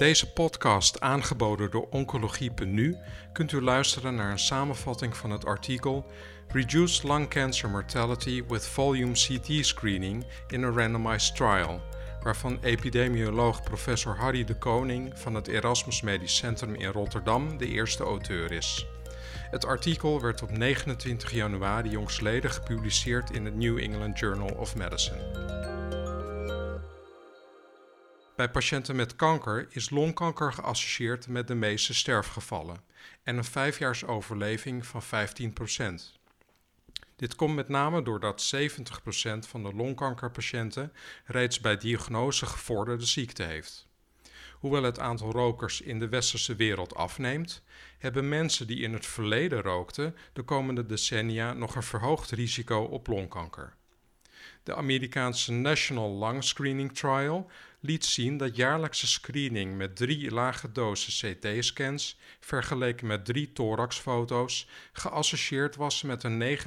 deze podcast, aangeboden door Oncologie.nu, kunt u luisteren naar een samenvatting van het artikel Reduced Lung Cancer Mortality with Volume CT Screening in a Randomized Trial, waarvan epidemioloog professor Harry de Koning van het Erasmus Medisch Centrum in Rotterdam de eerste auteur is. Het artikel werd op 29 januari jongstleden gepubliceerd in het New England Journal of Medicine. Bij patiënten met kanker is longkanker geassocieerd met de meeste sterfgevallen en een vijfjaars overleving van 15%. Dit komt met name doordat 70% van de longkankerpatiënten reeds bij diagnose gevorderde ziekte heeft. Hoewel het aantal rokers in de westerse wereld afneemt, hebben mensen die in het verleden rookten de komende decennia nog een verhoogd risico op longkanker. De Amerikaanse National Lung Screening Trial liet zien dat jaarlijkse screening met drie lage dosis CT-scans vergeleken met drie thoraxfoto's geassocieerd was met een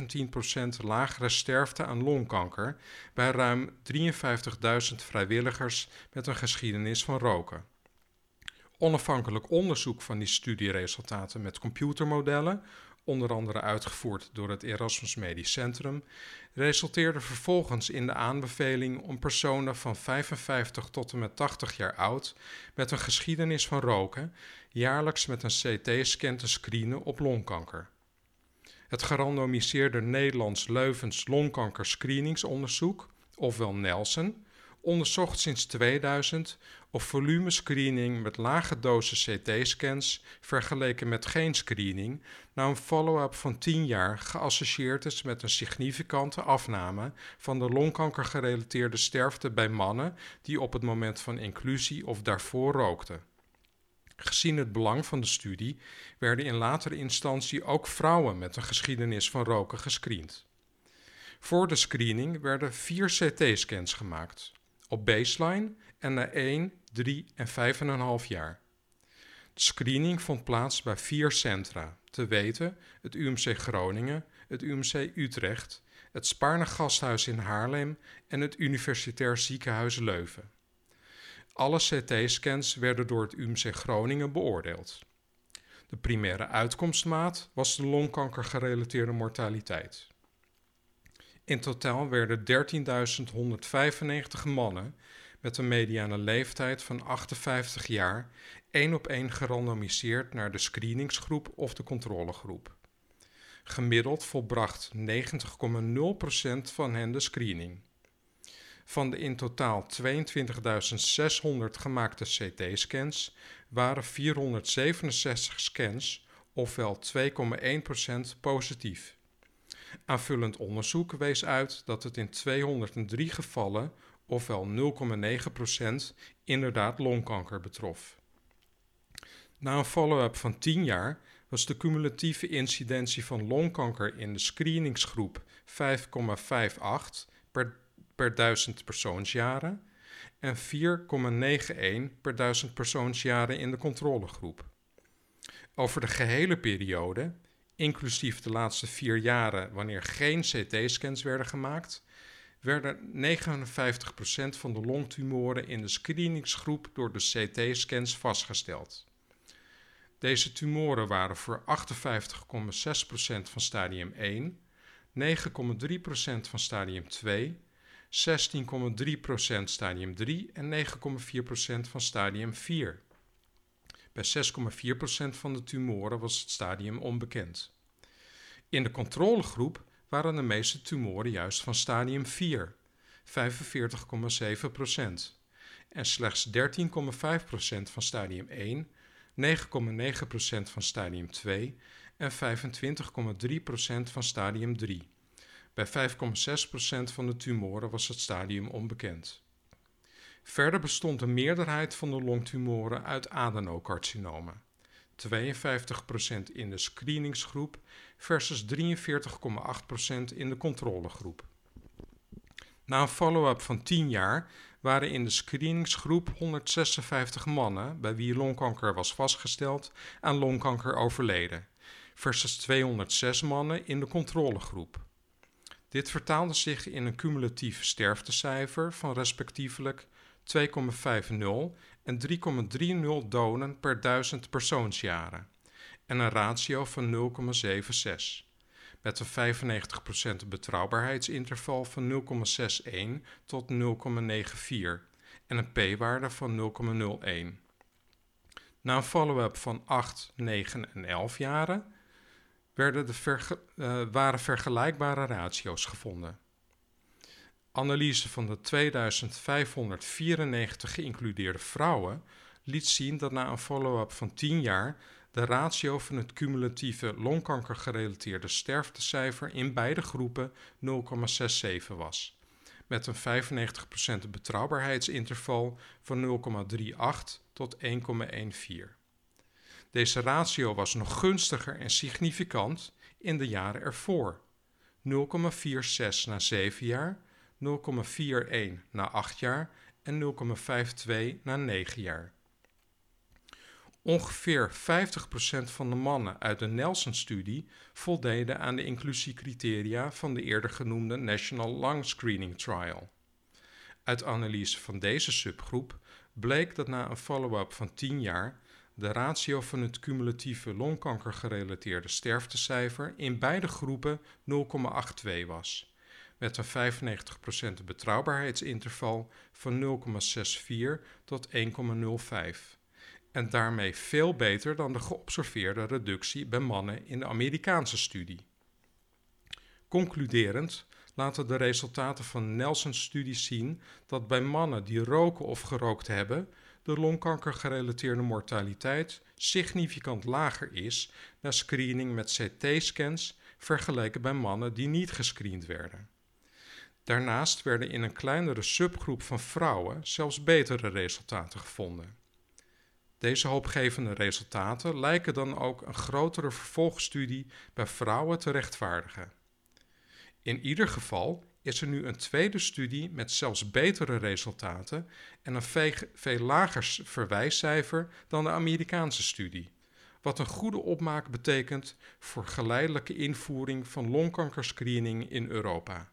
19% lagere sterfte aan longkanker bij ruim 53.000 vrijwilligers met een geschiedenis van roken. Onafhankelijk onderzoek van die studieresultaten met computermodellen onder andere uitgevoerd door het Erasmus Medisch Centrum, resulteerde vervolgens in de aanbeveling om personen van 55 tot en met 80 jaar oud met een geschiedenis van roken jaarlijks met een CT-scan te screenen op longkanker. Het gerandomiseerde Nederlands-Leuvens longkanker screeningsonderzoek, ofwel NELSON, onderzocht sinds 2000 of volumescreening met lage dosis CT-scans vergeleken met geen screening na een follow-up van 10 jaar geassocieerd is met een significante afname van de longkankergerelateerde sterfte bij mannen die op het moment van inclusie of daarvoor rookten. Gezien het belang van de studie werden in latere instantie ook vrouwen met een geschiedenis van roken gescreend. Voor de screening werden vier CT-scans gemaakt op baseline en na 1, 3 en 5,5 jaar. De screening vond plaats bij vier centra, te weten het UMC Groningen, het UMC Utrecht, het Spaarne Gasthuis in Haarlem en het Universitair Ziekenhuis Leuven. Alle CT-scans werden door het UMC Groningen beoordeeld. De primaire uitkomstmaat was de longkankergerelateerde mortaliteit. In totaal werden 13.195 mannen met een mediane leeftijd van 58 jaar één op één gerandomiseerd naar de screeningsgroep of de controlegroep. Gemiddeld volbracht 90,0% van hen de screening. Van de in totaal 22.600 gemaakte CT-scans waren 467 scans, ofwel 2,1% positief. Aanvullend onderzoek wees uit dat het in 203 gevallen, ofwel 0,9%, inderdaad longkanker betrof. Na een follow-up van 10 jaar was de cumulatieve incidentie van longkanker in de screeningsgroep 5,58 per, per 1000 persoonsjaren en 4,91 per 1000 persoonsjaren in de controlegroep. Over de gehele periode inclusief de laatste vier jaren wanneer geen CT-scans werden gemaakt, werden 59% van de longtumoren in de screeningsgroep door de CT-scans vastgesteld. Deze tumoren waren voor 58,6% van stadium 1, 9,3% van stadium 2, 16,3% stadium 3 en 9,4% van stadium 4. Bij 6,4% van de tumoren was het stadium onbekend. In de controlegroep waren de meeste tumoren juist van stadium 4, 45,7%, en slechts 13,5% van stadium 1, 9,9% van stadium 2 en 25,3% van stadium 3. Bij 5,6% van de tumoren was het stadium onbekend. Verder bestond de meerderheid van de longtumoren uit adenocarcinomen. 52% in de screeningsgroep versus 43,8% in de controlegroep. Na een follow-up van 10 jaar waren in de screeningsgroep 156 mannen bij wie longkanker was vastgesteld aan longkanker overleden, versus 206 mannen in de controlegroep. Dit vertaalde zich in een cumulatief sterftecijfer van respectievelijk 2,50 en 3,30 donen per 1000 persoonsjaren en een ratio van 0,76 met een 95% betrouwbaarheidsinterval van 0,61 tot 0,94 en een p-waarde van 0,01. Na een follow-up van 8, 9 en 11 jaren werden de uh, waren vergelijkbare ratio's gevonden. Analyse van de 2594 geïncludeerde vrouwen liet zien dat na een follow-up van 10 jaar de ratio van het cumulatieve longkankergerelateerde sterftecijfer in beide groepen 0,67 was, met een 95% betrouwbaarheidsinterval van 0,38 tot 1,14. Deze ratio was nog gunstiger en significant in de jaren ervoor: 0,46 na 7 jaar, 0,41 na 8 jaar en 0,52 na 9 jaar. Ongeveer 50% van de mannen uit de Nelson-studie voldeden aan de inclusiecriteria van de eerder genoemde National Lung Screening Trial. Uit analyse van deze subgroep bleek dat na een follow-up van 10 jaar de ratio van het cumulatieve longkankergerelateerde sterftecijfer in beide groepen 0,82 was, met een 95% betrouwbaarheidsinterval van 0,64 tot 1,05 en daarmee veel beter dan de geobserveerde reductie bij mannen in de Amerikaanse studie. Concluderend laten de resultaten van Nelson-studies zien dat bij mannen die roken of gerookt hebben, de longkankergerelateerde mortaliteit significant lager is na screening met CT-scans vergeleken bij mannen die niet gescreend werden. Daarnaast werden in een kleinere subgroep van vrouwen zelfs betere resultaten gevonden. Deze hoopgevende resultaten lijken dan ook een grotere vervolgstudie bij vrouwen te rechtvaardigen. In ieder geval is er nu een tweede studie met zelfs betere resultaten en een veel lager verwijscijfer dan de Amerikaanse studie, wat een goede opmaak betekent voor geleidelijke invoering van longkankerscreening in Europa.